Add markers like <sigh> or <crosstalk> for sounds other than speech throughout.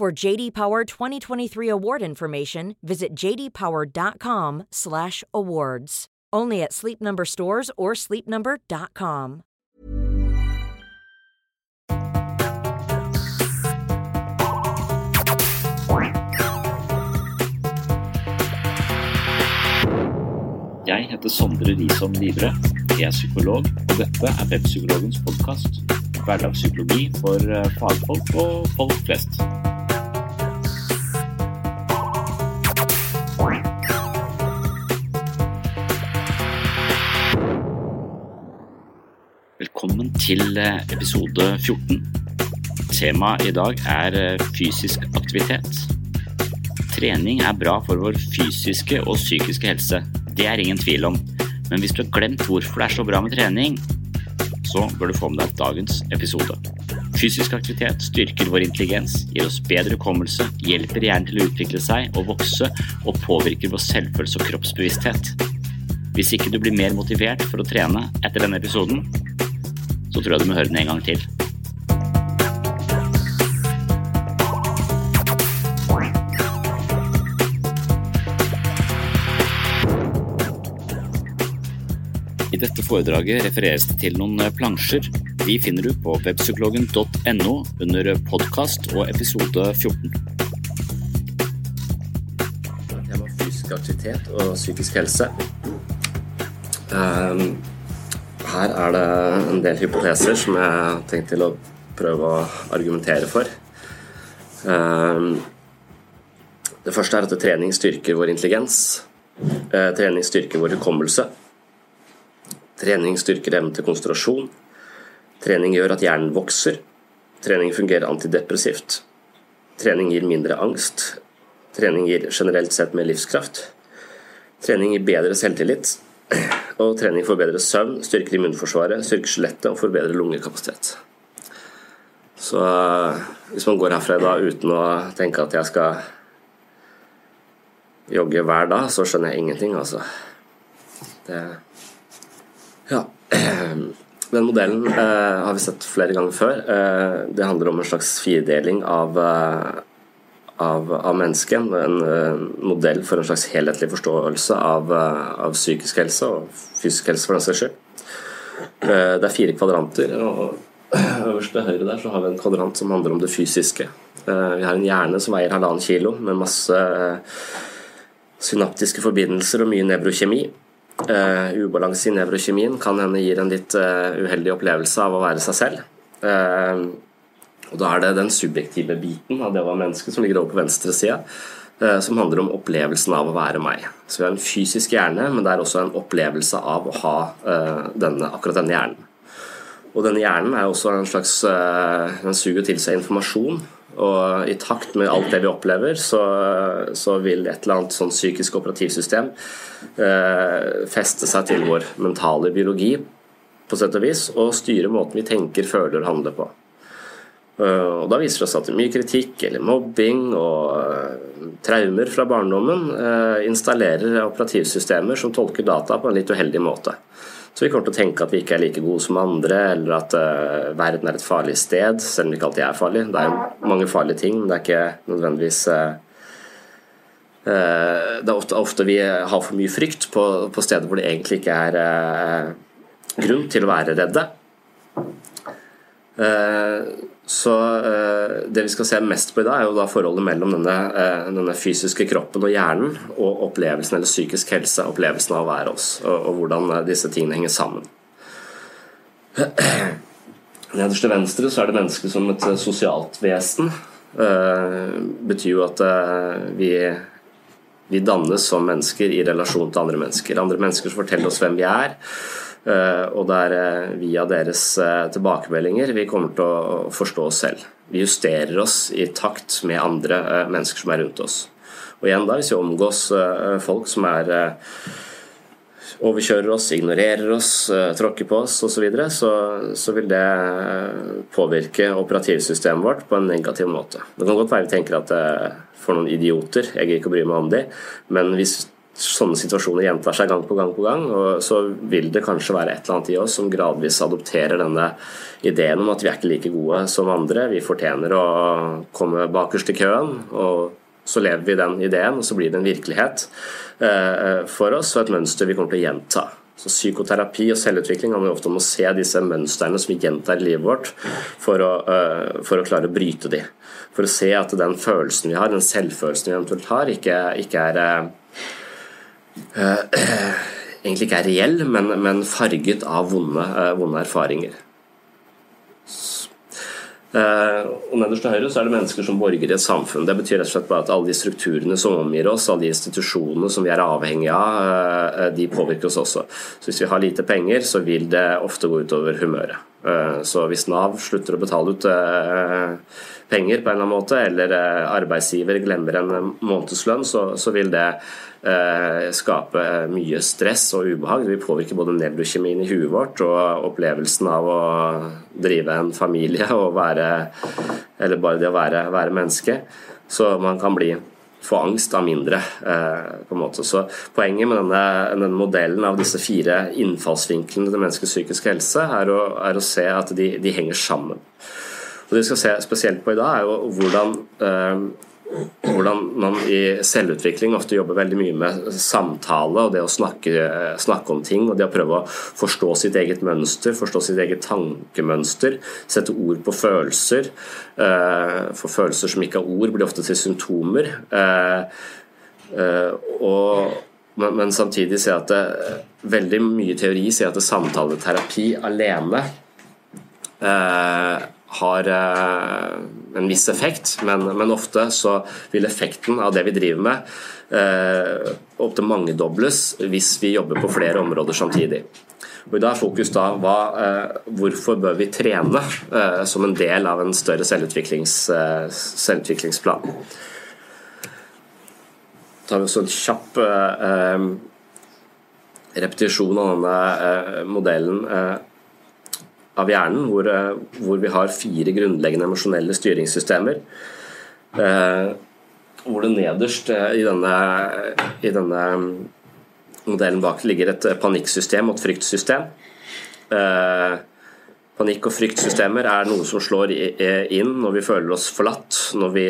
For JD Power 2023 award information, visit jdpower.com/awards. Only at Sleep Number stores or sleepnumber.com. Jeg heter Sondre Risom Livre. Jeg er psykolog, og dette er Webpsykologens podkast. Hverdagspsykologi for eh, fagfolk og folk flest. Velkommen til eh, episode 14. Temaet i dag er eh, fysisk aktivitet. Trening er bra for vår fysiske og psykiske helse. Det er ingen tvil om. Men hvis du har glemt hvorfor det er så bra med trening, så bør du få med deg dagens episode. Fysisk aktivitet styrker vår intelligens, gir oss bedre hukommelse, hjelper hjernen til å utvikle seg og vokse, og påvirker vår selvfølelse og kroppsbevissthet. Hvis ikke du blir mer motivert for å trene etter denne episoden, så tror jeg du må høre den en gang til. I dette foredraget refereres det til noen plansjer. De finner du på webpsykologen.no under podkast og episode 14. Tema fysisk aktivitet og psykisk helse. Um, her er det en del hypoteser som jeg har tenkt til å prøve å argumentere for. Um, det første er at trening styrker vår intelligens. Uh, trening styrker vår hukommelse. Trening styrker evnen til konsentrasjon. Trening gjør at hjernen vokser. Trening fungerer antidepressivt. Trening gir mindre angst. Trening gir generelt sett mer livskraft. Trening gir bedre selvtillit. Og trening forbedrer søvn, styrker immunforsvaret, styrker skjelettet og forbedrer lungekapasitet. Så hvis man går herfra i dag uten å tenke at jeg skal jogge hver dag, så skjønner jeg ingenting, altså. Det Ja. <clears throat> Den modellen eh, har vi sett flere ganger før. Eh, det handler om en slags firedeling av, eh, av, av mennesket. En uh, modell for en slags helhetlig forståelse av, uh, av, psykisk helse og fysisk helse, for den saks skyld. Uh, det er fire kvadranter. og Øverst til høyre der så har vi en kvadrant som handler om det fysiske. Vi har en hjerne som veier halvannen kilo, med masse synaptiske forbindelser og mye nevrokjemi. Ubalanse i nevrokjemien kan hende gir en litt uheldig opplevelse av å være seg selv. Og Da er det den subjektive biten av det å være menneske som ligger over på venstre side, eh, som handler om opplevelsen av å være meg. Så Vi har en fysisk hjerne, men det er også en opplevelse av å ha eh, denne, akkurat denne hjernen. Og denne hjernen er også en slags eh, Den suger til seg informasjon. Og i takt med alt det vi opplever, så, så vil et eller annet sånn psykisk operativsystem eh, feste seg til vår mentale biologi på sett og vis, og styre måten vi tenker, føler og handler på. Eh, og Da viser det seg at mye kritikk eller mobbing og eh, traumer fra barndommen eh, installerer operativsystemer som tolker data på en litt uheldig måte. Så vi kommer til å tenke at vi ikke er like gode som andre, eller at verden er et farlig sted, selv om det ikke alltid er farlig. Det er mange farlige ting, men det er ikke nødvendigvis Det er ofte, ofte vi har for mye frykt på, på steder hvor det egentlig ikke er grunn til å være redde. Så eh, det vi skal se mest på i dag, er jo da forholdet mellom denne, eh, denne, fysiske kroppen og hjernen og opplevelsen eller psykisk helse, opplevelsen av å være oss, og, og hvordan eh, disse tingene henger sammen. <clears throat> Nederst til venstre så er det mennesket som et sosialt vesen. Det betyr jo at vi, vi dannes som mennesker i relasjon til andre mennesker. Andre mennesker som forteller oss hvem vi er Eh, og det er eh, via deres eh, tilbakemeldinger vi kommer til å forstå oss selv. vi justerer oss i takt med andre mennesker som er rundt oss. Og igjen da, hvis vi omgås folk som er overkjører oss, ignorerer oss, tråkker på oss osv., så, videre, så så vil det påvirke operativsystemet vårt på en negativ måte. Det kan godt være vi tenker at for noen idioter, jeg gidder ikke å bry meg om de, men hvis sånne situasjoner gjentar seg gang på gang, på gang, og så vil det kanskje være et eller annet i oss som gradvis adopterer denne ideen om at vi er ikke like gode som andre, vi fortjener å komme bakerst i køen. og så lever vi den ideen, og så blir det en virkelighet eh, for oss og et mønster vi kommer til å gjenta. Så Psykoterapi og selvutvikling handler ofte om å se disse mønstrene som vi gjentar i livet vårt, for å, uh, for å klare å bryte de. For å se at den følelsen vi har, den selvfølelsen vi eventuelt har, ikke, ikke er uh, <clears throat> egentlig ikke er reell, men, men farget av vonde, uh, vonde erfaringer. Eh, og Nederst til høyre så er det mennesker som borger i et samfunn. Det betyr rett og slett bare at alle de strukturene som omgir oss, alle de institusjonene som vi er avhengige av, eh, de påvirker oss også. Så Hvis vi har lite penger, så vil det ofte gå utover humøret. Eh, så hvis Nav slutter å betale ut penger på en eller annen måte, eller arbeidsgiver glemmer en månedslønn, så, så vil det Eh, skape mye stress og ubehag. Det vil påvirke både nevrokjemien i huet vårt og opplevelsen av å drive en familie og være Eller bare det å være, være menneske. Så man kan bli få angst av mindre. Eh, på en måte. Så Poenget med denne, denne, modellen av disse fire innfallsvinklene til menneskets psykiske helse er å, er å se at de, de, henger sammen. Og Det vi skal se spesielt på i dag, er jo hvordan eh, hvordan man i selvutvikling ofte jobber veldig mye med samtale og det å snakke, snakke, om ting og det å prøve å forstå sitt eget mønster, forstå sitt eget tankemønster, sette ord på følelser. Eh, for følelser som ikke har ord, blir ofte til symptomer. Eh, eh, og, men samtidig ser at det, veldig mye teori sier at samtaleterapi alene har eh, en viss effekt, men, men, ofte så vil effekten av det vi driver med, eh, opptil mangedobles hvis vi jobber på flere områder samtidig. Og I dag er fokus da hva, eh, hvorfor bør vi trene eh, som en del av en større selvutviklings, eh, selvutviklingsplan. Da tar vi også en kjapp eh, repetisjon av denne modellen av hjernen, hvor, eh, hvor, vi har fire grunnleggende emosjonelle styringssystemer. Eh, hvor det nederst eh, i denne, i denne modellen bak ligger et panikksystem og et fryktsystem. Panikk- og fryktsystemer er noe som slår inn når vi føler oss forlatt, når vi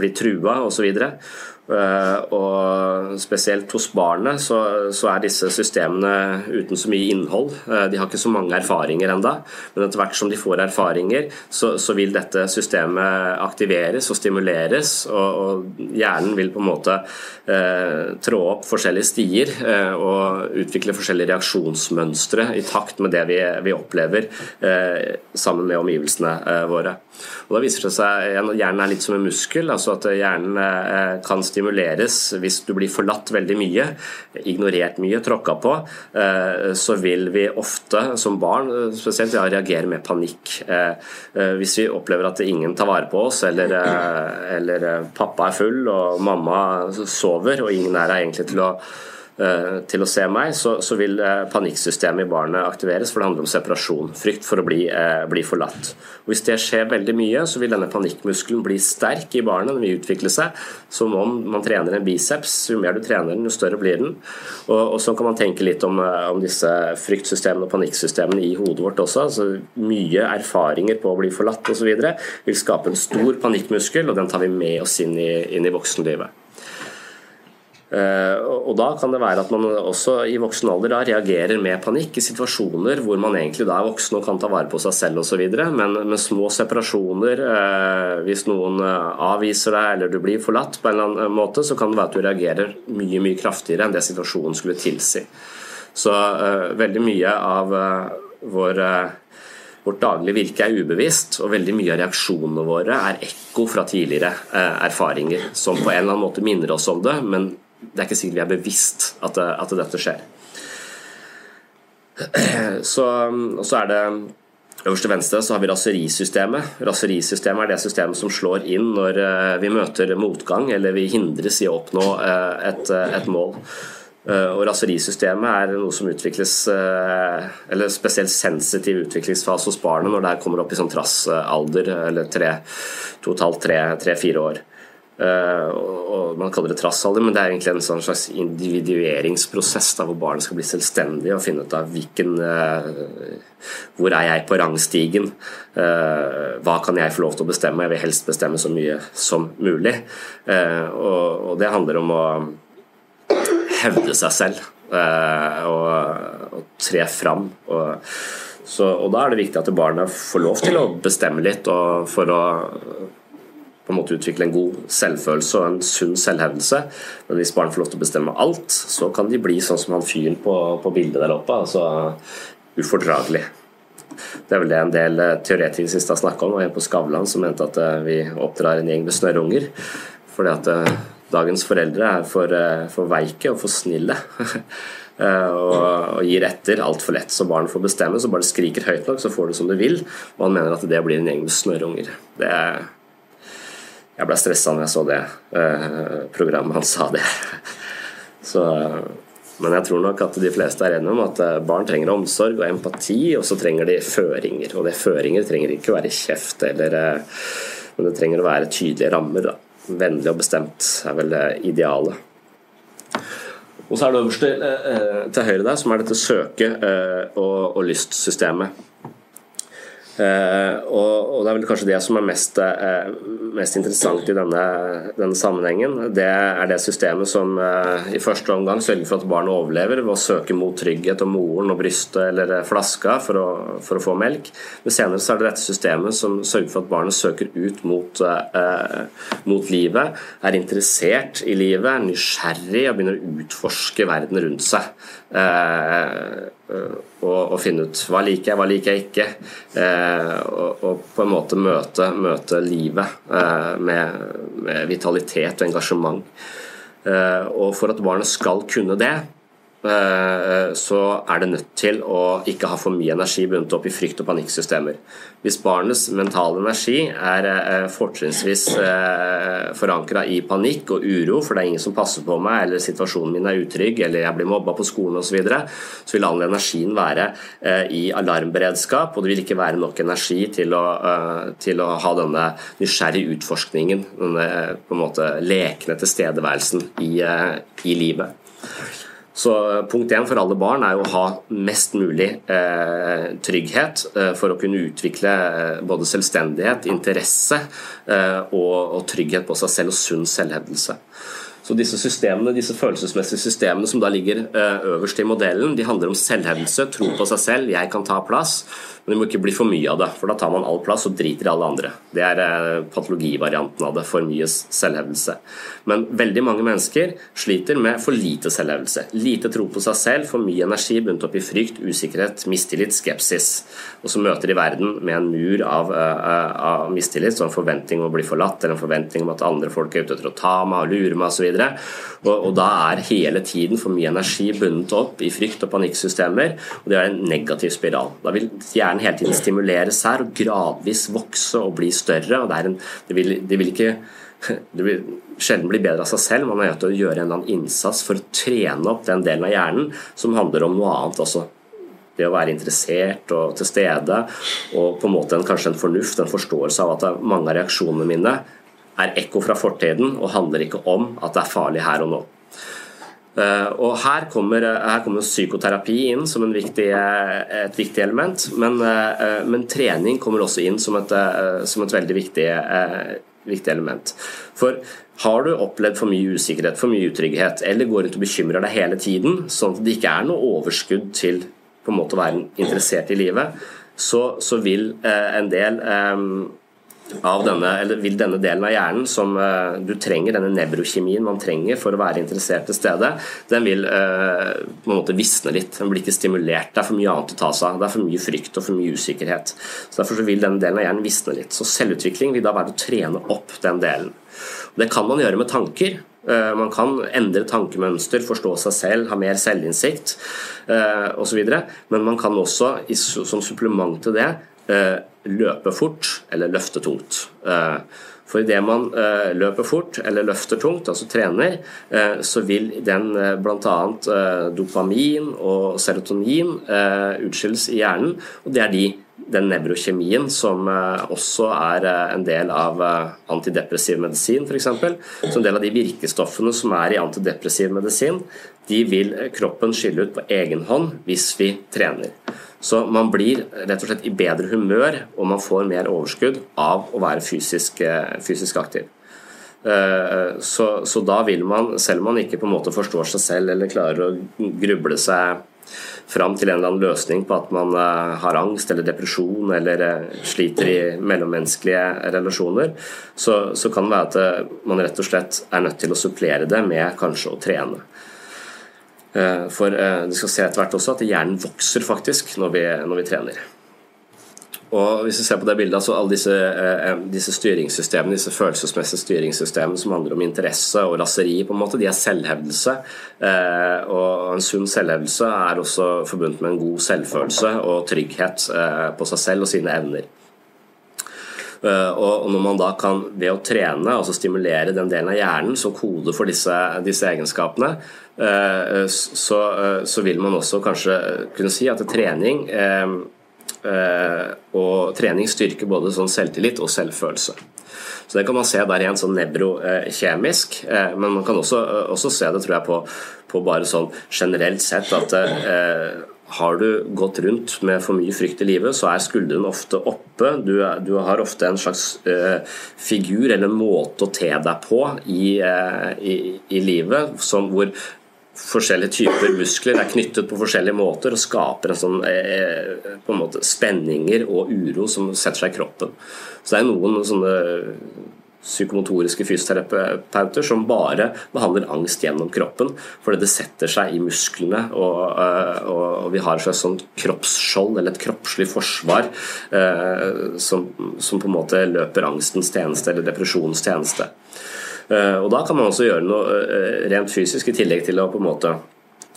blir trua osv. Eh, og spesielt hos barnet så, så, er disse systemene uten så mye innhold. Eh, de har ikke så mange erfaringer enda, men etter hvert som de får erfaringer, så, så vil dette systemet aktiveres og stimuleres, og, og hjernen vil på en måte eh, trå opp forskjellige stier eh, og utvikle forskjellige reaksjonsmønstre i takt med det vi, vi opplever eh, sammen med omgivelsene eh, våre. Og da viser det seg at Hjernen er litt som en muskel, altså at hjernen kan stimuleres hvis du blir forlatt veldig mye, ignorert mye, tråkka på, eh, så vil vi ofte som barn spesielt ja, reagere med panikk. Eh, eh, hvis vi opplever at ingen tar vare på oss, eller, eller pappa er full og mamma sover og ingen er her egentlig til å Eh, til å se meg, så, så, vil eh, panikksystemet i barnet aktiveres, for det handler om separasjon. Frykt for å bli, eh, bli, forlatt. Og Hvis det skjer veldig mye, så vil denne panikkmuskelen bli sterk i barnet. Den vil utvikle seg som om man trener en biceps. Jo mer du trener den, jo større blir den. Og, og Så kan man tenke litt om, om disse fryktsystemene og panikksystemene i hodet vårt også. Altså, mye erfaringer på å bli forlatt osv. vil skape en stor panikkmuskel, og den tar vi med oss inn i, inn i voksenlivet. Eh, og Da kan det være at man også i voksen alder da reagerer med panikk i situasjoner hvor man egentlig da er voksen og kan ta vare på seg selv osv. Men med små separasjoner, eh, hvis noen eh, avviser deg eller du blir forlatt på en eller annen måte, så kan det være at du reagerer mye mye kraftigere enn det situasjonen skulle tilsi. Så veldig mye av vår Vårt daglige virke er ubevisst, og veldig mye av reaksjonene våre er ekko fra tidligere erfaringer, som på en eller annen måte minner oss om det, men det er ikke sikkert vi er bevisst at, at dette skjer. <clears throat> Så, så, er det Øverst til venstre så har vi raserisystemet. Raserisystemet er det systemet som slår inn når vi møter motgang eller vi hindres i å oppnå et, et mål. Og Raserisystemet er noe som utvikles Eller spesielt sensitiv utviklingsfase hos barnet når det kommer opp i sånn trassalder, eller tre, to og et halvt, tre-fire år. Uh, og Man kaller det trassalder, men det er egentlig en sånn slags individueringsprosess da, hvor barnet skal bli selvstendige og finne ut av hvilken uh, Hvor er jeg på rangstigen? Uh, hva kan jeg få lov til å bestemme? Jeg vil helst bestemme så mye som mulig. Og, det handler om å hevde seg selv og, tre fram. Og, så, og da er det viktig at barnet får lov til å bestemme litt og for å på en måte utvikle en god selvfølelse og en sunn selvhevdelse. Men hvis barn får lov til å bestemme alt, så kan de bli sånn som han fyren på, på bildet der oppe. altså ufordragelig. Det er vel det en del eh, teoretikere sist har snakka om, og en på Skavlan som mente at eh, vi oppdrar en gjeng med snørrunger. Fordi at eh, dagens foreldre er for, for veike og for snille. <laughs> og, og, gir etter altfor lett, så barn får bestemme. Så bare skriker høyt nok, så får du som du vil. Og han mener at det blir en gjeng med snørrunger. Det er jeg ble stressa når jeg så det eh, programmet han sa det. <laughs> Så, men jeg tror nok at de fleste er enige om at eh, barn trenger omsorg og empati, og så trenger de føringer. Og det føringer trenger ikke å være kjeft, eller, eh, men det trenger å være tydelige rammer. Da. Vennlig og bestemt er vel idealet. Og så er det øverst til, til høyre der, som er dette søke- og, og lystsystemet. Uh, og, og, det er vel kanskje det som er mest, uh, mest interessant i denne, denne, sammenhengen. Det er det systemet som uh, i første omgang sørger for at barnet overlever ved å søke mot trygghet og moren og brystet eller flaska for å, for å få melk. Men senere så er det dette systemet som sørger for at barnet søker ut mot, mot livet, er interessert i livet, er nysgjerrig og begynner å utforske verden rundt seg. Og, og, finne ut hva liker jeg, hva liker jeg ikke. Eh, og, og, på en måte møte, møte livet eh, med, med, vitalitet og engasjement. Eh, og for at barnet skal kunne det, Eh, så er det nødt til å ikke ha for mye energi bundet opp i frykt- og panikksystemer. Hvis barnets mentale energi er eh, fortrinnsvis eh, forankra i panikk og uro, for det er ingen som passer på meg, eller situasjonen min er utrygg, eller jeg blir mobba på skolen osv., så, videre, så vil all energien være i alarmberedskap, og det vil ikke være nok energi til å, til å ha denne nysgjerrige utforskningen, denne på en måte lekne tilstedeværelsen i, i livet. Så Punkt én for alle barn er å ha mest mulig eh, trygghet eh, for å kunne utvikle eh, både selvstendighet, interesse eh, og, og, trygghet på seg selv og sunn selvhevdelse. Så disse systemene, disse følelsesmessige systemene som da ligger eh, øverst i modellen, de handler om selvhevdelse, tro på seg selv, jeg kan ta plass. Men det må ikke bli for mye av det, for da tar man all plass og driter i alle andre. Det er eh, patologivarianten av det, for mye selvhevdelse. Men veldig mange mennesker sliter med for lite selvhevdelse. Lite tro på seg selv, for mye energi bundet opp i frykt, usikkerhet, mistillit, skepsis. Og så møter de verden med en mur av, uh, av mistillit, sånn en forventning om å bli forlatt, eller en forventning om at andre folk er ute etter å ta meg og lure meg osv. Og, og da er hele tiden for mye energi bundet opp i frykt- og panikksystemer, og det er en negativ spiral. Da vil hjernen hele tiden stimuleres her og gradvis vokse og bli større. og Det, en, det, vil, det vil, ikke det vil sjelden bli bedre av seg selv. Man er nødt til å gjøre en eller annen innsats for å trene opp den delen av hjernen som handler om noe annet også. Det å være interessert og til stede, og på en måte en, kanskje en fornuft, en forståelse av at mange av reaksjonene mine er ekko fra fortiden og handler ikke om at det er farlig her og nå. Eh, og her kommer, her kommer psykoterapi inn som viktig, et viktig element, men, eh, men, trening kommer også inn som et, eh, som et veldig viktig, viktig, element. For har du opplevd for mye usikkerhet, for mye utrygghet, eller går rundt og bekymrer deg hele tiden, sånn at det ikke er noe overskudd til på en måte å være interessert i livet, så, så vil en del denne, vil denne delen av hjernen som uh, du trenger, denne nevrokjemien man trenger for å være interessert til stede, den vil uh, på en måte visne litt. Den blir ikke stimulert. Det er for mye annet å ta seg av. Det er for mye frykt og for mye usikkerhet. Så Derfor så vil denne delen av hjernen visne litt. Så selvutvikling vil da være å trene opp den delen. Det kan man gjøre med tanker. Eh, man kan endre tankemønster, forstå seg selv, ha mer selvinnsikt osv. Men man kan også som supplement til det løpe fort eller løfte tungt. For idet man løper fort eller løfter tungt, altså trener, så vil den bl.a. dopamin og serotonin utskilles i hjernen, og det er de den nevrokjemien som eh, også er eh, en del av eh, antidepressiv medisin f.eks. Så en del av de virkestoffene som er i antidepressiv medisin, de vil kroppen skille ut på egen hånd hvis vi trener. Så man blir rett og slett i bedre humør og man får mer overskudd av å være fysisk, fysisk aktiv. Så, så, da vil man, selv om man ikke på en måte forstår seg selv eller klarer å gruble seg fram til en eller annen løsning på at man eh, har angst eller depresjon eller eh, sliter i mellommenneskelige relasjoner, så, så kan det være at eh, man rett og slett er nødt til å supplere det med kanskje å trene. For du skal se etter hvert også at hjernen vokser faktisk når vi, når vi trener. Og hvis vi ser på det bildet, så Alle disse, eh, disse styringssystemene, disse følelsesmessige styringssystemene som handler om interesse og raseri, på en måte, de er selvhevdelse. Eh, og En sunn selvhevdelse er også forbundet med en god selvfølelse og trygghet eh, på seg selv og sine evner. Og når man da kan ved å trene, altså stimulere den delen av hjernen som koder for disse, disse egenskapene, så, så, vil man også kanskje kunne si at trening Eh, og trening styrker både sånn selvtillit og selvfølelse. Så Det kan man se der igjen sånn nevrokjemisk, eh, men man kan også, også, se det tror jeg på, på bare sånn generelt sett at eh, har du gått rundt med for mye frykt i livet, så er skuldrene ofte oppe. Du, du har ofte en slags uh, figur eller måte å te deg på i, uh, i, i livet som, hvor forskjellige typer muskler er knyttet på forskjellige måter og skaper en sånn eh, på en måte spenninger og uro som setter seg i kroppen. Så det er noen sånne psykomotoriske fysioterapeuter som bare behandler angst gjennom kroppen, fordi det setter seg i musklene. Og, eh, og, og vi har et sånt kroppsskjold, eller et kroppslig forsvar, eh, som, som, på en måte løper angstens tjeneste eller depresjonens tjeneste. Eh, og Da kan man også gjøre noe eh, rent fysisk, i tillegg til å på en måte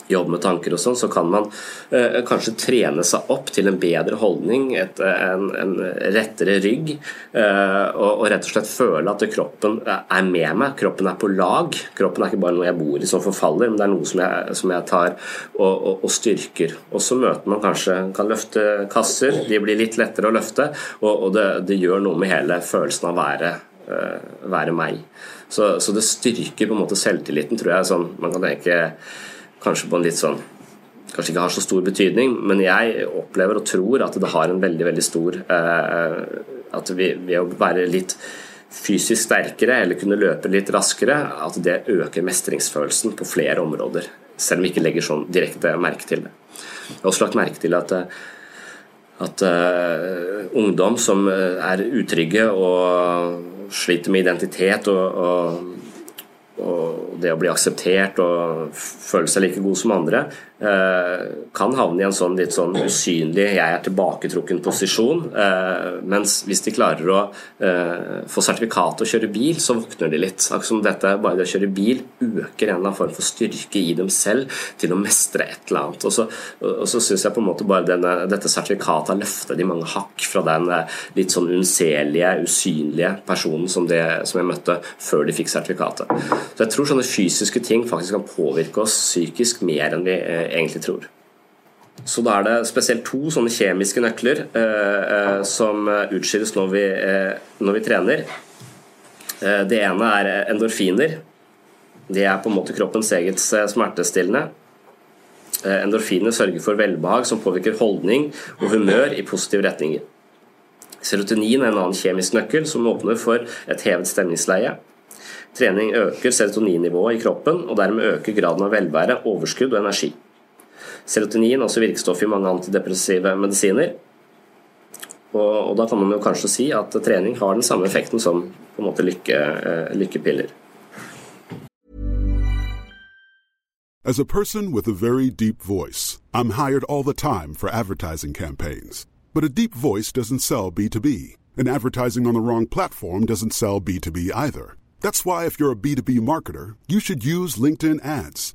jobbe med tanker og sånn, så kan man eh, kanskje trene seg opp til en bedre holdning, et, en, en, rettere rygg, eh, og, og, rett og slett føle at kroppen er med meg, kroppen er på lag. Kroppen er ikke bare noe jeg bor i som forfaller, men det er noe som jeg, som jeg tar og, og, og, styrker. Og så møter man kanskje kan løfte kasser, de blir litt lettere å løfte, og, det, det, gjør noe med hele følelsen av å være, være meg. Så, så, det styrker på en måte selvtilliten, tror jeg. Sånn, man kan tenke kanskje på en litt sånn Kanskje ikke har så stor betydning, men jeg opplever og tror at det har en veldig veldig stor eh, At vi, ved å være litt fysisk sterkere eller kunne løpe litt raskere, at det øker mestringsfølelsen på flere områder. Selv om vi ikke legger sånn direkte merke til det. Jeg har også lagt merke til at at uh, ungdom som er utrygge og sliter med identitet og, og, og, det å bli akseptert og føle seg like god som andre, kan havne i en sånn litt sånn usynlig 'jeg er tilbaketrukken' posisjon. Eh, mens hvis de klarer å eh, få sertifikat og kjøre bil, så våkner de litt. Akkurat som dette, bare det å kjøre bil øker en eller annen form for styrke i dem selv til å mestre et eller annet. Og så, og så syns jeg på en måte bare denne, dette sertifikatet har løftet de mange hakk fra den litt sånn unnselige, usynlige personen som, det, som jeg møtte før de fikk sertifikatet. Så jeg tror sånne fysiske ting faktisk kan påvirke oss psykisk mer enn vi egentlig tror. Så da er det spesielt to sånne kjemiske nøkler eh, eh som utskilles når vi, eh, når vi trener. Eh, det ene er endorfiner. Det er på en måte kroppens eget eh, smertestillende. Eh, endorfinene sørger for velbehag som påvirker holdning og humør i positive retninger. Serotonin er en annen kjemisk nøkkel som åpner for et hevet stemningsleie. Trening øker serotoninnivået i kroppen, og dermed øker graden av velvære, overskudd og energi. Serotonin, altså virkestoff i mange antidepressive medisiner. Og, og, da kan man jo kanskje si at trening har den samme effekten som på en måte lykke, uh, lykkepiller. As a person with a very deep voice, I'm hired all the time for advertising campaigns. But a deep voice doesn't sell B2B, and advertising on the wrong platform doesn't sell B2B either. That's why if you're a B2B marketer, you should use LinkedIn ads.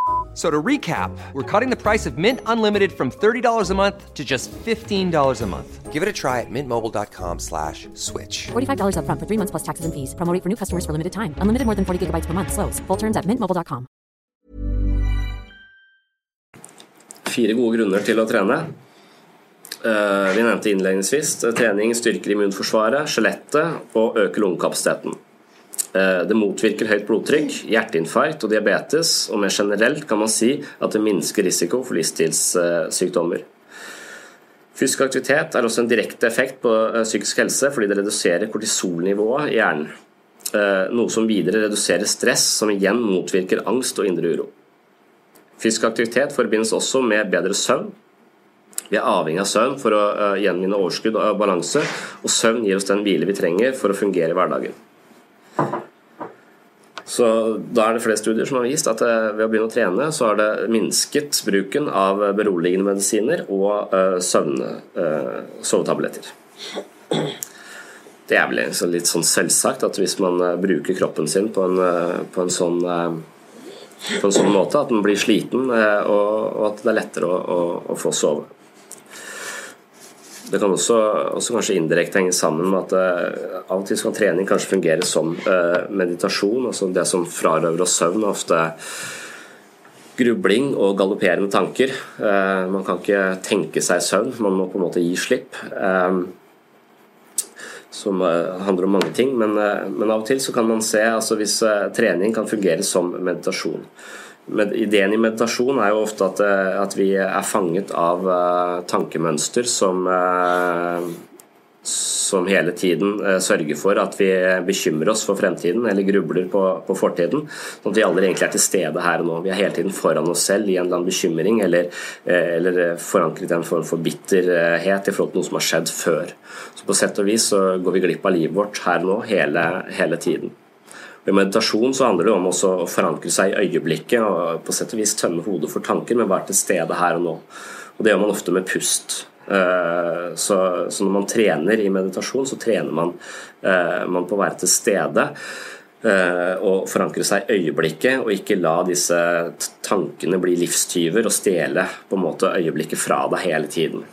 So to recap, we're cutting the price of Mint Unlimited from $30 a month to just $15 a month. Give it a try at mintmobile.com slash switch. $45 up front for three months plus taxes and fees. Promo rate for new customers for limited time. Unlimited more than 40 gigabytes per month. Slows. Full terms at mintmobile.com. Fire gode grunner til å trene. Uh, Vi nevnte innledningsvis trening styrker immunforsvaret, skjelettet og øker lungekapasiteten. Eh, Det motvirker høyt blodtrykk, hjerteinfarkt og diabetes, og mer generelt kan man si at det minsker risiko for livsstilssykdommer. Fysisk aktivitet er også en direkte effekt på eh, psykisk helse fordi det reduserer kortisolnivået i hjernen, eh, noe som videre reduserer stress, som igjen motvirker angst og indre uro. Fysisk aktivitet forbindes også med bedre søvn. Vi er avhengig av søvn for å gjenvinne overskudd og balanse, og søvn gir oss den hvile vi trenger for å fungere i hverdagen. Så Da er det flere studier som har vist at eh, ved å begynne å trene, så har det minsket bruken av beroligende medisiner og eh, søvne, eh, sovetabletter. Det er vel litt sånn selvsagt at hvis man bruker kroppen sin på en, på en sånn på en sånn måte at den blir sliten, og, og at det er lettere å, å, å få sove. Det kan også, også kanskje indirekte henge sammen med at uh, av og til kan trening kanskje fungere som uh, meditasjon. altså Det som frarøver oss søvn, er ofte grubling og galopperende tanker. Uh, man kan ikke tenke seg søvn, man må på en måte gi slipp. Som handler om mange ting, men, men av og til så kan man se altså hvis trening kan fungere som meditasjon. Med, ideen i meditasjon er jo ofte at, eh, at vi er fanget av uh, tankemønster som, uh, som hele tiden uh, sørger for at vi bekymrer oss for fremtiden eller grubler på, på fortiden. Sånn at vi aldri egentlig er til stede her og nå. Vi er hele tiden foran oss selv i en eller annen bekymring eller, eller forankret i en form for bitterhet i forhold til noe som har skjedd før. Så på sett og vis så går vi glipp av livet vårt her og nå hele, hele tiden. Ved meditasjon så handler det om å forankre seg i øyeblikket og på sett og vis tømme hodet for tanker, men være til stede her og nå. Og Det gjør man ofte med pust. Eh, Så, så når man trener i meditasjon, så trener man, eh, man på å være til stede eh, og forankre seg i øyeblikket, og ikke la disse tankene bli livstyver og stjele på en måte øyeblikket fra deg hele tiden.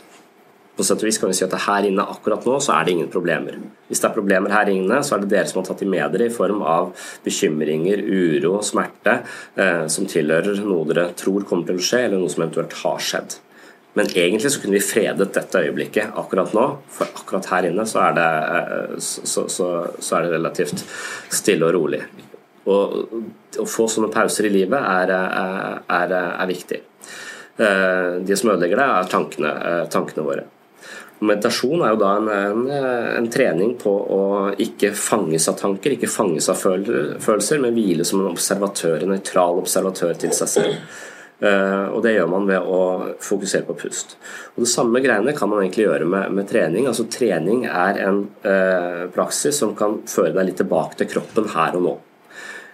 På sett og vis kan vi si at her inne akkurat nå så er det ingen problemer. Hvis det er problemer her inne, så er det dere som har tatt de med dere i form av bekymringer, uro, smerte, eh, som tilhører noe dere tror kommer til å skje, eller noe som eventuelt har skjedd. Men egentlig så kunne vi fredet dette øyeblikket akkurat nå, for akkurat her inne så er det, eh, så, så, så er det relativt stille og rolig. Og å få sånne pauser i livet er, er, er, er viktig. Eh, De som ødelegger det, er tankene, eh, tankene våre. Meditasjon er jo da en, en, en, trening på å ikke fanges av tanker, ikke fanges av følelser, men hvile som en observatør, en nøytral observatør til seg selv. Uh, og Det gjør man ved å fokusere på pust. Og Det samme greiene kan man egentlig gjøre med, med trening. Altså Trening er en uh, praksis som kan føre deg litt tilbake til kroppen her og nå.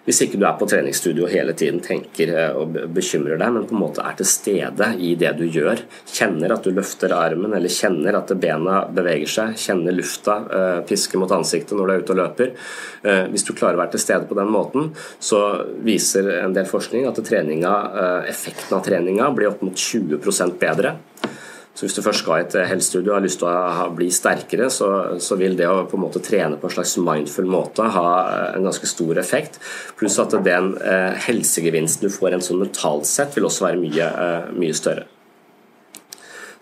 Hvis ikke du er på treningsstudio hele tiden tenker og bekymrer deg, men på en måte er til stede i det du gjør. Kjenner at du løfter armen, eller kjenner at bena beveger seg. Kjenner lufta uh, piske mot ansiktet når du er ute og løper. Uh, hvis du klarer å være til stede på den måten, så viser en del forskning at treninga, effekten av treninga blir opp mot 20% bedre. Så Hvis du først skal i et helsestudio og har lyst til å bli sterkere, så, så, vil det å på en måte trene på en slags mindful måte ha en ganske stor effekt. Pluss at den eh, helsegevinsten du får en sånn mentalt sett, vil også være mye, eh, mye større.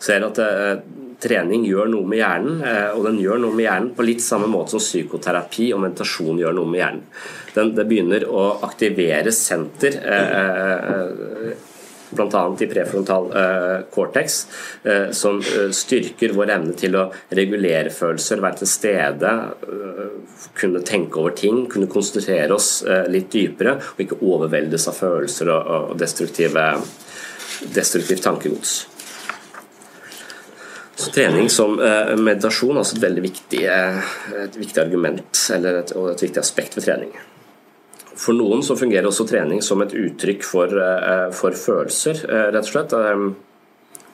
ser at trening gjør noe med hjernen, og den gjør noe med hjernen på litt samme måte som psykoterapi og meditasjon gjør noe med hjernen. Den, det begynner å aktivere senter bl.a. i prefrontal eh, cortex, eh, som eh, styrker vår evne til å regulere følelser, være til stede, kunne tenke over ting, kunne konsentrere oss litt dypere og ikke overveldes av følelser og destruktivt tankegods. Så trening som meditasjon er også et veldig viktig, et viktig argument eller et, og et viktig aspekt ved trening. For noen så fungerer også trening som et uttrykk for, eh, for følelser, eh, rett og slett. Eh,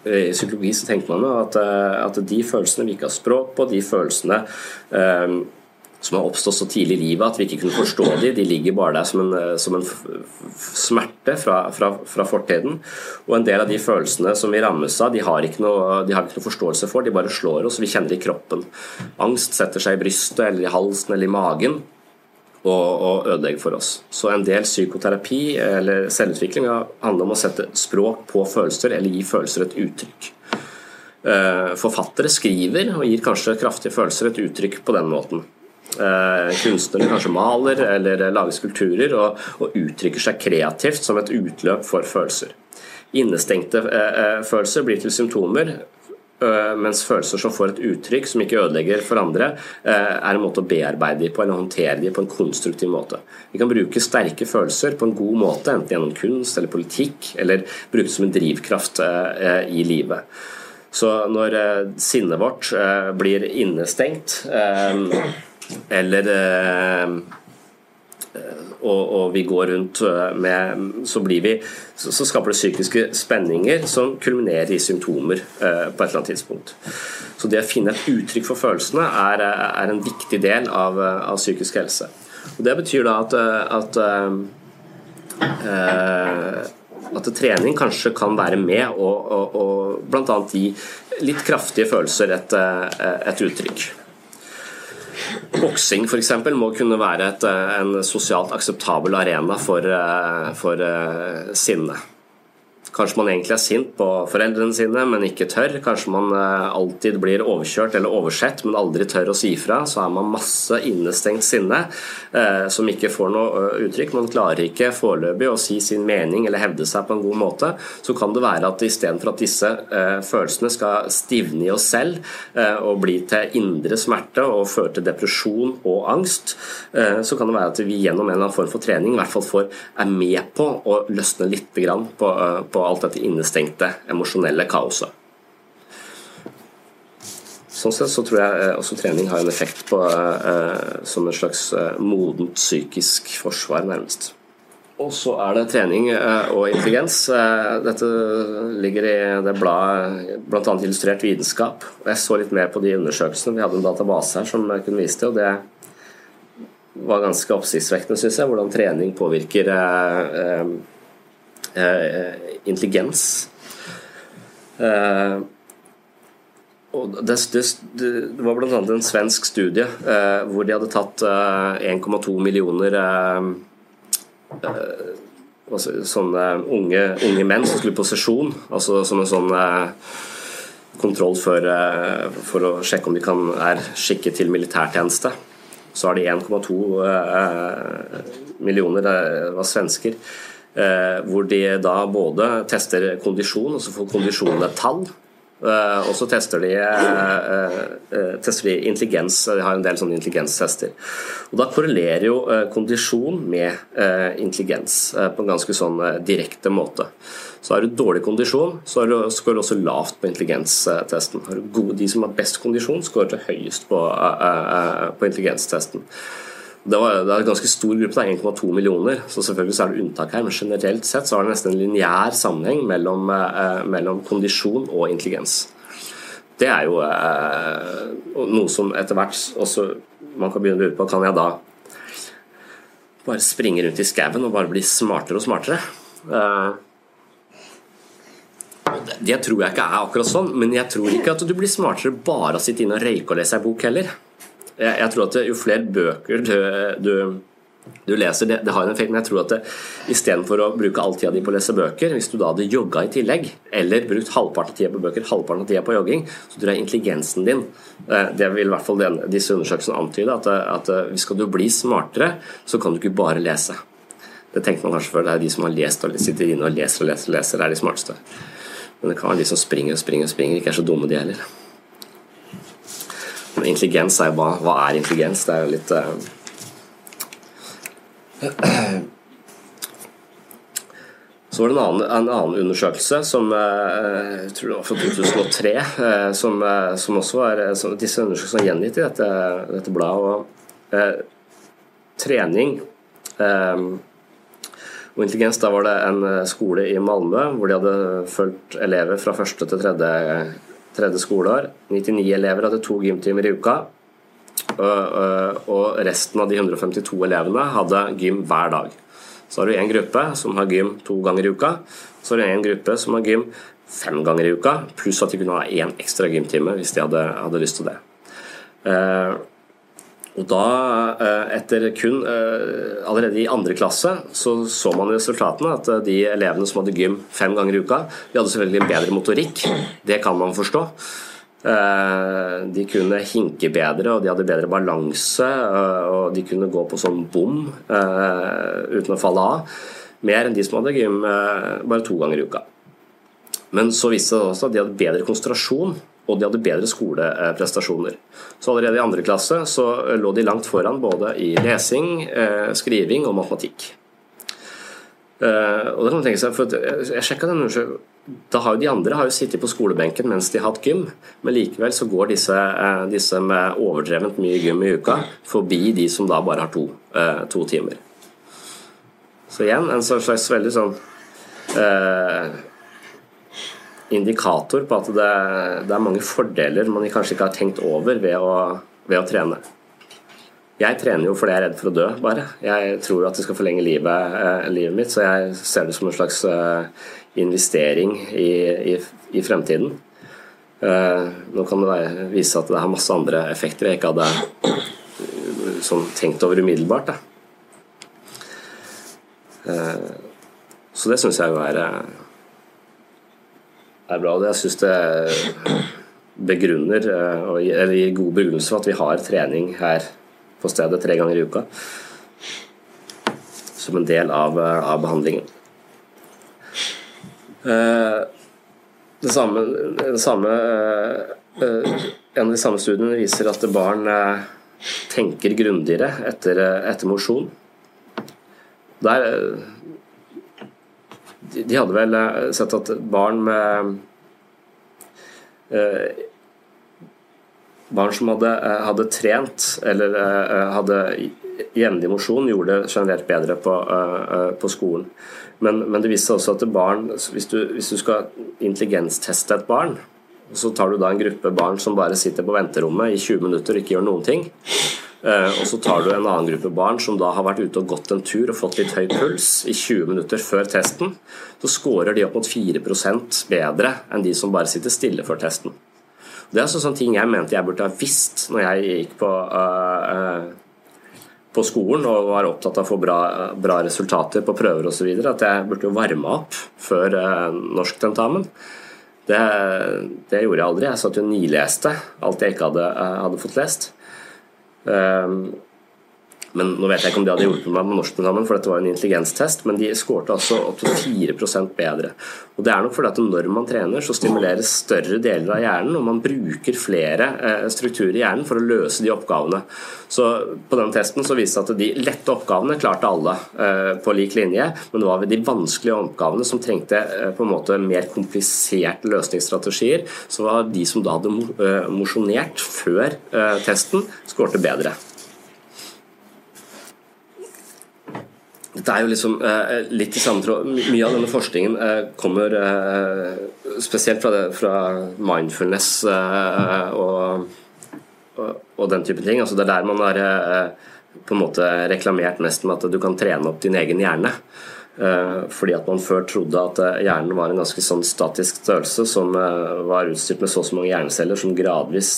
I psykologi så tenker man at, at de følelsene vi ikke har språk på, de følelsene som har oppstått så tidlig i livet at vi ikke kunne forstå dem, de ligger bare der som en, som en smerte fra, fra, fra, fortiden. Og en del av de følelsene som vi rammes av, de har, ikke noe, de har ikke noe forståelse for, de bare slår oss, vi kjenner det i kroppen. Angst setter seg i brystet eller i halsen eller i magen og, og ødelegge for oss. Så en del psykoterapi eller selvutvikling handler om å sette språk på følelser eller gi følelser et uttrykk. Eh, forfattere skriver og gir kanskje kraftige følelser et uttrykk på den måten. Eh, kunstnere kanskje maler eller lager skulpturer og, og uttrykker seg kreativt som et utløp for følelser. Innestengte eh, følelser blir til symptomer mens følelser som får et uttrykk som ikke ødelegger for andre, øh, er en måte å bearbeide dem på eller håndtere dem på en konstruktiv måte. Vi kan bruke sterke følelser på en god måte, enten gjennom kunst eller politikk, eller bruke det som en drivkraft øh, i livet. Så når sinnet vårt blir innestengt, eller og, og, vi går rundt øh, med Så, blir vi, så, så, skaper det psykiske spenninger som kulminerer i symptomer eh, på et eller annet tidspunkt. Så det å finne et uttrykk for følelsene er, er en viktig del av, av, psykisk helse. Og Det betyr da at, at eh, at trening kanskje kan være med og, og, og bl.a. gi litt kraftige følelser et, et uttrykk. Boksing f.eks. må kunne være et, eh, en sosialt akseptabel arena for, eh, for eh, sinne. Kanskje man egentlig er sint på foreldrene sine, men ikke tør. Kanskje man eh, alltid blir overkjørt eller oversett, men aldri tør å si fra. Så er man masse innestengt sinne eh, som ikke får noe eh, uttrykk. Man klarer ikke foreløpig å si sin mening eller hevde seg på en god måte. Så kan det være at istedenfor at disse eh, følelsene skal stivne i oss selv eh, og bli til indre smerte og føre til depresjon og angst, eh, så kan det være at vi gjennom en eller annen form for trening i hvert fall får, er med på å løsne litt på, på alt dette innestengte emosjonelle kaoset. Sånn sett så tror jeg eh, også trening har en effekt på eh, som en slags eh, modent psykisk forsvar, nærmest. Og så er det trening eh, og intelligens. Eh, dette ligger i det bladet bl.a. Illustrert vitenskap. Jeg så litt mer på de undersøkelsene. Vi hadde en database her som jeg kunne vise til, og det var ganske oppsiktsvekkende, syns jeg, hvordan trening påvirker eh, Eh, intelligens. Eh, og det, det, det var bl.a. en svensk studie eh, hvor de hadde tatt 1,2 millioner sånne unge, unge, menn som skulle på sesjon, altså som en sånn kontroll for, for, å sjekke om de kan, er skikket til militærtjeneste. Så har de 1,2 millioner, det var svensker. Eh, hvor de da både tester kondisjon, og så får kondisjonen et tall. Eh, og så tester de, eh, tester de, intelligens. De har en del sånne intelligenstester. Og Da korrelerer jo kondisjon med intelligens på en ganske sånn direkte måte. Så har du dårlig kondisjon, så skårer du også lavt på intelligenstesten. De som har best kondisjon, skårer høyest på, på intelligenstesten. Det, var, det er en ganske stor gruppe, det er 1,2 millioner, så selvfølgelig så er det unntak her. Men generelt sett så er det nesten en lineær sammenheng mellom, eh, mellom, kondisjon og intelligens. Det er jo eh, noe som etter hvert også man kan begynne å lure på Kan jeg da bare springe rundt i skauen og bare bli smartere og smartere? Eh, det tror jeg ikke er akkurat sånn, men jeg tror ikke at du blir smartere bare av å sitte inne og røyke og lese ei bok heller. Jeg, jeg, tror at jo flere bøker du, du Du leser, det, det har en effekt, men jeg tror at istedenfor å bruke all tida di på å lese bøker, hvis du da hadde jogga i tillegg, eller brukt halvparten av tida på bøker, halvparten av tida på jogging, så tror jeg intelligensen din eh, Det vil i hvert fall den, disse undersøkelsene antyde, at, at skal du bli smartere, så kan du ikke bare lese. Det tenker man kanskje før. Det er de som har lest og sitter inne og leser og leser, og leser, det er de smarteste. Men det kan være de som springer og springer og springer, ikke er så dumme, de heller. Men intelligens er jo hva, hva er intelligens? Det er jo litt uh, så var det en annen, en annen undersøkelse som eh, jeg tror det var fra 2003, eh, som, som også var som Disse undersøkelsene er gjengitt i dette, dette bladet. Trening eh, og intelligens, da var det en skole i Malmö hvor de hadde fulgt elever fra første til tredje, tredje skoleår. 99 elever hadde to gymtimer i uka. Og resten av de 152 elevene hadde gym hver dag. Så har du en gruppe som har gym to ganger i uka. Så har du en gruppe som har gym fem ganger i uka, pluss at de kunne ha én ekstra gymtime hvis de hadde, hadde lyst til det. Eh, og da, eh, etter kun eh, Allerede i andre klasse så så man resultatene. At de elevene som hadde gym fem ganger i uka, de hadde selvfølgelig en bedre motorikk. Det kan man forstå. Eh, de kunne hinke bedre, og de hadde bedre balanse. Eh, og de kunne gå på sånn bom eh, uten å falle av. Mer enn de som hadde gym bare to ganger i uka. Men så viste det også at de hadde bedre konsentrasjon, og de hadde bedre skoleprestasjoner. Så allerede i andre klasse så lå de langt foran både i lesing, skriving og matematikk. Og det kan man tenke seg, for Jeg sjekka den da har jo De andre har jo sittet på skolebenken mens de har hatt gym, men likevel så går disse, eh, disse med overdrevent mye gym i uka forbi de som da bare har to, eh, to timer. Så igjen en slags veldig sånn eh, indikator på at det, det, er mange fordeler man kanskje ikke har tenkt over ved å, ved å trene. Jeg trener jo fordi jeg er redd for å dø, bare. Jeg tror at det skal forlenge livet, eh, livet mitt, så jeg ser det som en slags eh, investering i, i, i fremtiden. Eh, nå kan det vise at det har masse andre effekter jeg ikke hadde eh, sånn, tenkt over umiddelbart. Da. så det syns jeg jo er, eh, er bra. Og jeg syns det begrunner, eller gir god begrunnelse for at vi har trening her på stedet tre ganger i uka som en del av, av behandlingen. Eh, det samme, det samme eh, En av de samme studiene viser at barn eh, tenker grundigere etter, etter mosjon. Der De hadde vel sett at barn med Barn som hadde, hadde trent eller hadde jevnlig mosjon, gjorde det generelt bedre på, på skolen. Men, men det viser også at barn, hvis du, hvis du skal intelligensteste et barn, så tar du da en gruppe barn som bare sitter på venterommet i 20 minutter og ikke gjør noen ting. Eh, og så tar du en annen gruppe barn som da har vært ute og gått en tur og fått litt høy puls i 20 minutter før testen. Så scorer de opp mot 4% bedre enn de som bare sitter stille før testen. Det er sånne ting jeg mente jeg burde ha visst når jeg gikk på uh, på skolen og var opptatt av å få bra, bra resultater på prøver osv. At jeg burde jo varme opp før uh, norsktentamen. Det, det gjorde jeg aldri. Jeg satt jo nileste alt jeg ikke hadde, uh, hadde fått lest. Um, men Nå vet jeg ikke om de hadde hjulpet meg med norskprogrammen, for dette var en intelligenstest, men de skårte altså opp til 4% bedre. Og Det er nok fordi at når man trener, så stimuleres større deler av hjernen, og man bruker flere eh, strukturer i hjernen for å løse de oppgavene. Så På den testen så viste det at de lette oppgavene klarte alle eh, på lik linje, men det var ved de vanskelige oppgavene som trengte eh, på en måte mer kompliserte løsningsstrategier, så var de som da hadde mosjonert før testen, skårte bedre. Dette er jo liksom eh, litt i samme tråd. Mye av denne forskningen eh, kommer eh, spesielt fra, det, fra mindfulness eh, og, og, og, den type ting. Altså det er der man har eh, på en måte reklamert mest med at du kan trene opp din egen hjerne. Eh, fordi at man før trodde at hjernen var en ganske sånn statisk størrelse som var utstyrt med så og så mange hjerneceller som gradvis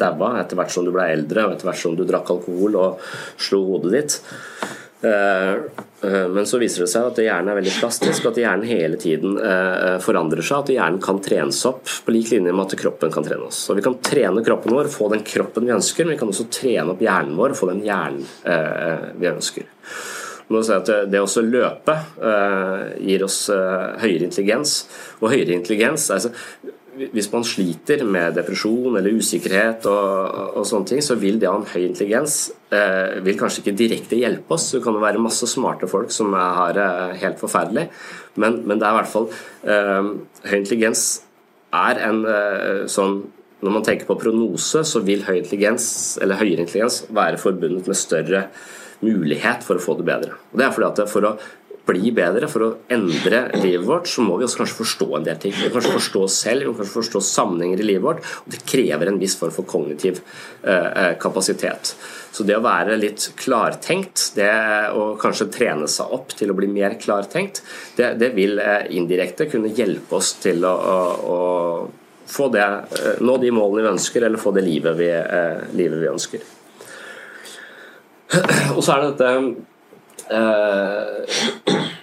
daua etter hvert som du ble eldre og etter hvert som du drakk alkohol og slo hodet ditt. Eh, eh, men så viser det seg at hjernen er veldig plastisk, og at hjernen hele tiden eh, forandrer seg. At hjernen kan trenes opp på lik linje med at kroppen kan trene oss. Så Vi kan trene kroppen vår, få den kroppen vi ønsker, men vi kan også trene opp hjernen vår få den hjernen vi ønsker. Det å løpe gir oss høyere intelligens, og høyere intelligens altså, hvis man sliter med depresjon eller usikkerhet og, og, sånne ting, så vil det å ha en høy intelligens eh, vil kanskje ikke direkte hjelpe oss. Det kan jo være masse smarte folk som har det helt forferdelig, men, men, det er i hvert fall eh, Høy intelligens er en eh, sånn Når man tenker på prognose, så vil høy intelligens, eller høyere intelligens være forbundet med større mulighet for å få det bedre. Og det er fordi at For å bli bedre, for å endre livet vårt, så må vi også kanskje forstå en del ting. Vi må kanskje forstå oss selv, vi må kanskje forstå sammenhenger i livet vårt. og Det krever en viss form for kognitiv eh, eh, kapasitet. Så det å være litt klartenkt, det å kanskje trene seg opp til å bli mer klartenkt, det, det vil eh, indirekte kunne hjelpe oss til å, å, å få det, nå de målene vi ønsker, eller få det livet vi, livet vi ønsker. <clears throat> Og så er det dette eh, <clears throat>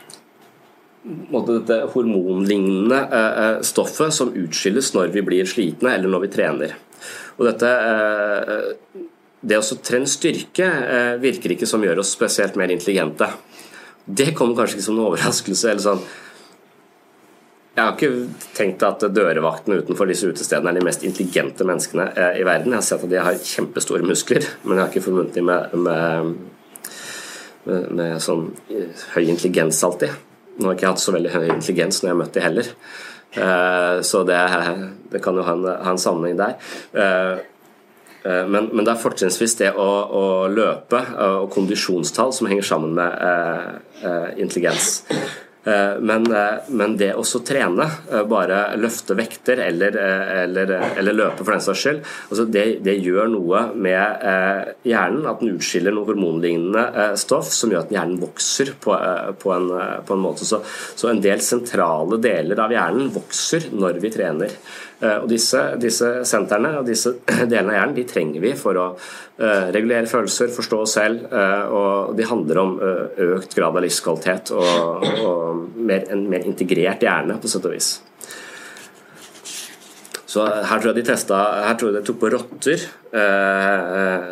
dette hormonlignende eh, eh, stoffet som utskilles når vi blir slitne eller når vi trener. Og dette, eh, det å trene styrke virker ikke som gjør oss spesielt mer intelligente. Det kommer kanskje ikke som en overraskelse. eller sånn jeg har ikke tenkt at dørvaktene utenfor disse utestedene er de mest intelligente menneskene i verden. Jeg har sett at de har kjempestore muskler, men jeg har ikke forbundet dem med, med med, sånn eh, høy intelligens alltid. Nå har jeg ikke hatt så veldig høy intelligens når jeg har møtt dem heller. Uh, så det, det, kan jo ha en, ha en sammenheng der. Uh, men, men, det er fortrinnsvis det å, å løpe og kondisjonstall som henger sammen med intelligens. Eh, men, eh, men, det å trene, eh, bare løfte vekter eller, eller, eller løpe for den saks skyld, altså det, det, gjør noe med hjernen. At den utskiller noe hormonlignende stoff som gjør at hjernen vokser på, på, en, på en, måte. Så, så en del sentrale deler av hjernen vokser når vi trener. Eh, og disse, disse sentrene og disse <clears throat> delene av hjernen de trenger vi for å eh, regulere følelser, forstå oss selv, eh, og de handler om økt grad av livskvalitet og, og mer, en mer integrert hjerne, på sett og vis. Så her tror jeg de testa, her tror jeg de tok på rotter. Eh,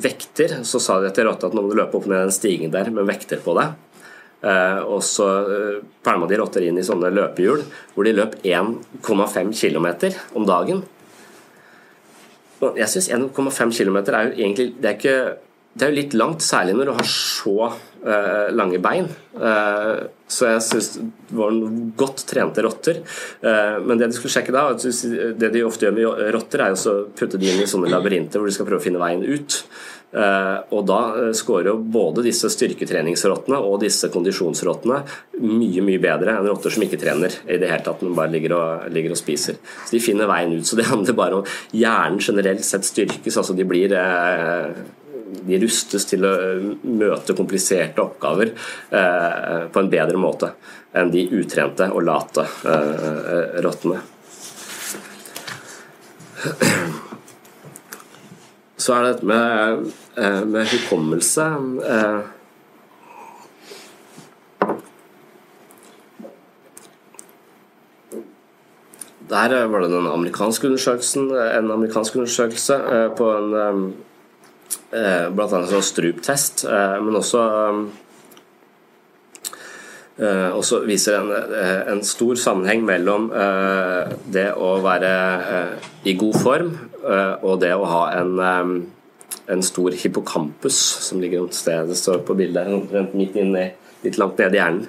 vekter. Så sa de til rotta at nå må du løpe opp ned den stigen der med vekter på deg. Eh, og så eh, pælma de rotter inn i sånne løpehjul hvor de løp 1,5 km om dagen. Jeg syns 1,5 km er jo egentlig det er, ikke, det er jo litt langt, særlig når du har så uh, lange bein. Uh, så jeg syns det var godt trente rotter. Uh, men det de skulle sjekke da, det de ofte gjør med rotter, er å putte de inn i sånne labyrinter hvor de skal prøve å finne veien ut. Og da scorer jo både disse styrketreningsrottene og disse kondisjonsrottene mye mye bedre enn rotter som ikke trener i det hele tatt, men bare ligger og, ligger og, spiser. Så De finner veien ut. Så det handler bare om hjernen generelt sett styrkes. altså De blir eh, de rustes til å møte kompliserte oppgaver på en bedre måte enn de utrente og late rottene. Så er det dette med, eh, med hukommelse eh, Der var det den amerikanske undersøkelsen, en amerikansk undersøkelse eh, på en blant annet sånn struptest, men også også viser en, en, stor sammenheng mellom det å være i god form Eh, og det å ha en, en stor hippocampus som ligger et sted, det står på bildet omtrent midt inni, litt langt nede i hjernen.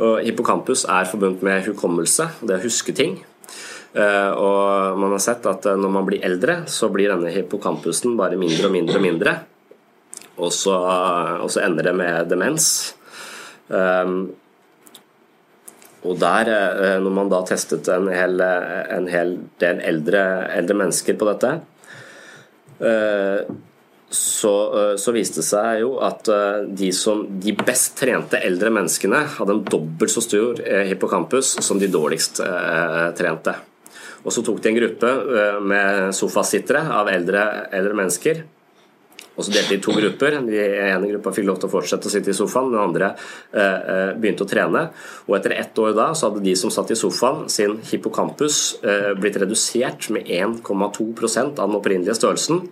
Og hippocampus er forbundet med hukommelse, det å huske ting. Eh, og man har sett at eh, når man blir eldre, så blir denne hippocampusen bare mindre og mindre og mindre. Og så, og så ender det med demens. Um, og der, eh, når man da testet en hel, en hel del eldre, eldre, mennesker på dette, eh, så, eh, så, viste det seg jo at de, som, de best trente eldre menneskene hadde en dobbelt så stor hippocampus som de dårligst trente. Og Så tok de en gruppe med sofasittere av eldre, eldre mennesker også delte i to grupper. Den ene gruppa fikk lov til å fortsette å sitte i sofaen, den andre eh, begynte å trene. Og etter ett år da så hadde de som satt i sofaen, sin hippocampus eh, blitt redusert med 1,2 av den opprinnelige størrelsen,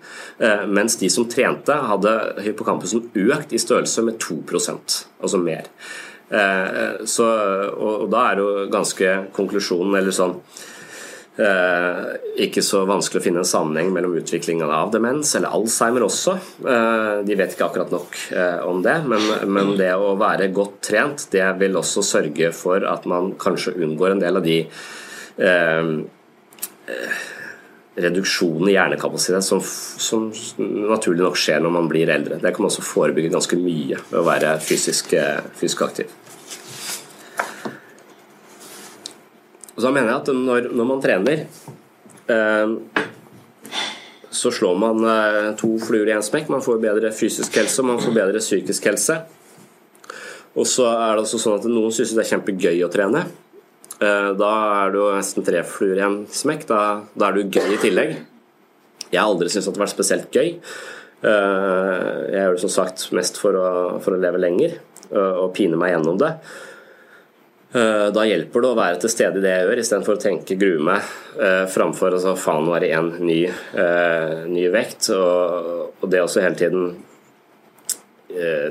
eh, mens de som trente, hadde hippocampusen økt i størrelse med 2 altså mer. Eh, så, og, og da er jo ganske konklusjonen, eller sånn Eh, ikke så vanskelig å finne en sammenheng mellom utviklingen av demens, eller Alzheimer også. Eh, de vet ikke akkurat nok eh, om det, men, men, det å være godt trent, det vil også sørge for at man kanskje unngår en del av de eh, reduksjonen i hjernekapasitet som, som, naturlig nok skjer når man blir eldre. Det kan man også forebygge ganske mye ved å være fysisk, fysisk aktiv. Og så mener jeg at når, når man trener, eh, så slår man eh, to fluer i én smekk. Man får bedre fysisk helse, og man får bedre psykisk helse. Og så er det også sånn at noen syns det er kjempegøy å trene. Eh, da er det jo nesten tre fluer i en smekk. Da, da, er du gøy i tillegg. Jeg har aldri syntes at det har vært spesielt gøy. Eh, jeg gjør det som sagt mest for å, for å leve lenger eh, og pine meg gjennom det. Eh, da hjelper det å være til stede i det jeg gjør, istedenfor å tenke grue meg eh, framfor altså, faen nå er det én ny, eh, ny, vekt. Og, og, det også hele tiden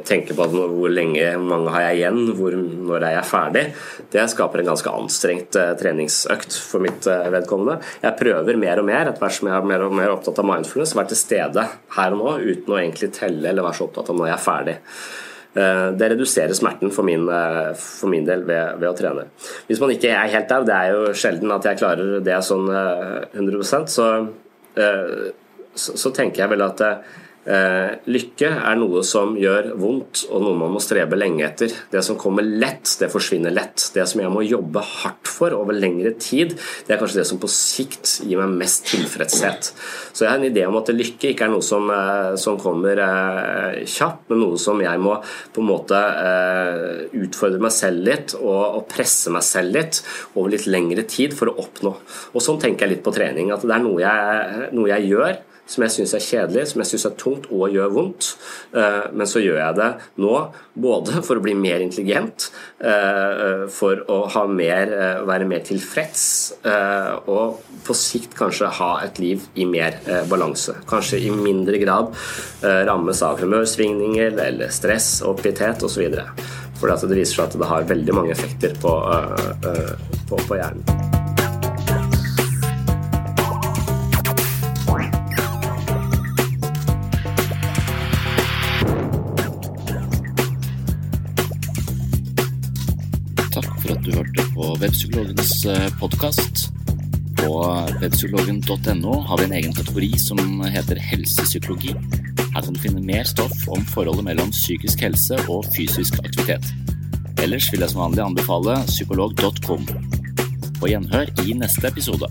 tenke på hvor lenge mange har jeg igjen, hvor, når er jeg ferdig, det skaper en ganske anstrengt treningsøkt for mitt vedkommende. Jeg prøver mer og mer, etter hvert som jeg er mer og mer opptatt av mindfulness, være til stede her og nå uten å egentlig telle eller være så opptatt av når jeg er ferdig. Eh, det reduserer smerten for min, eh, for min del ved, ved, å trene. Hvis man ikke er helt der, det er jo sjelden at jeg klarer det sånn 100 eh, så, så, så tenker jeg vel at lykke er noe som gjør vondt, og noe man må strebe lenge etter. Det som kommer lett, det forsvinner lett. Det som jeg må jobbe hardt for over lengre tid, det er kanskje det som på sikt gir meg mest tilfredshet. Så jeg har en idé om at lykke ikke er noe som, eh, som kommer eh, kjapt, men noe som jeg må på en måte utfordre meg selv litt og, og presse meg selv litt over litt lengre tid for å oppnå. Og Sånn tenker jeg litt på trening. At det er noe jeg, noe jeg gjør som jeg syns er kjedelig, som jeg syns er tungt og gjør vondt. Eh, men så gjør jeg det nå både for å bli mer intelligent, eh, for å mer, eh, være mer tilfreds, og på sikt kanskje ha et liv i mer balanse. Kanskje i mindre grad rammes av humørsvingninger eller stress, oppgitthet osv. For det viser seg at det har veldig mange effekter på, på, på hjernen. Webpsykologens eh, podkast. På webpsykologen.no har vi en egen kategori som heter helsepsykologi. Her kan du finne mer stoff om forholdet mellom psykisk helse og fysisk aktivitet. Ellers vil jeg som vanlig anbefale psykolog.com. På gjenhør i neste episode.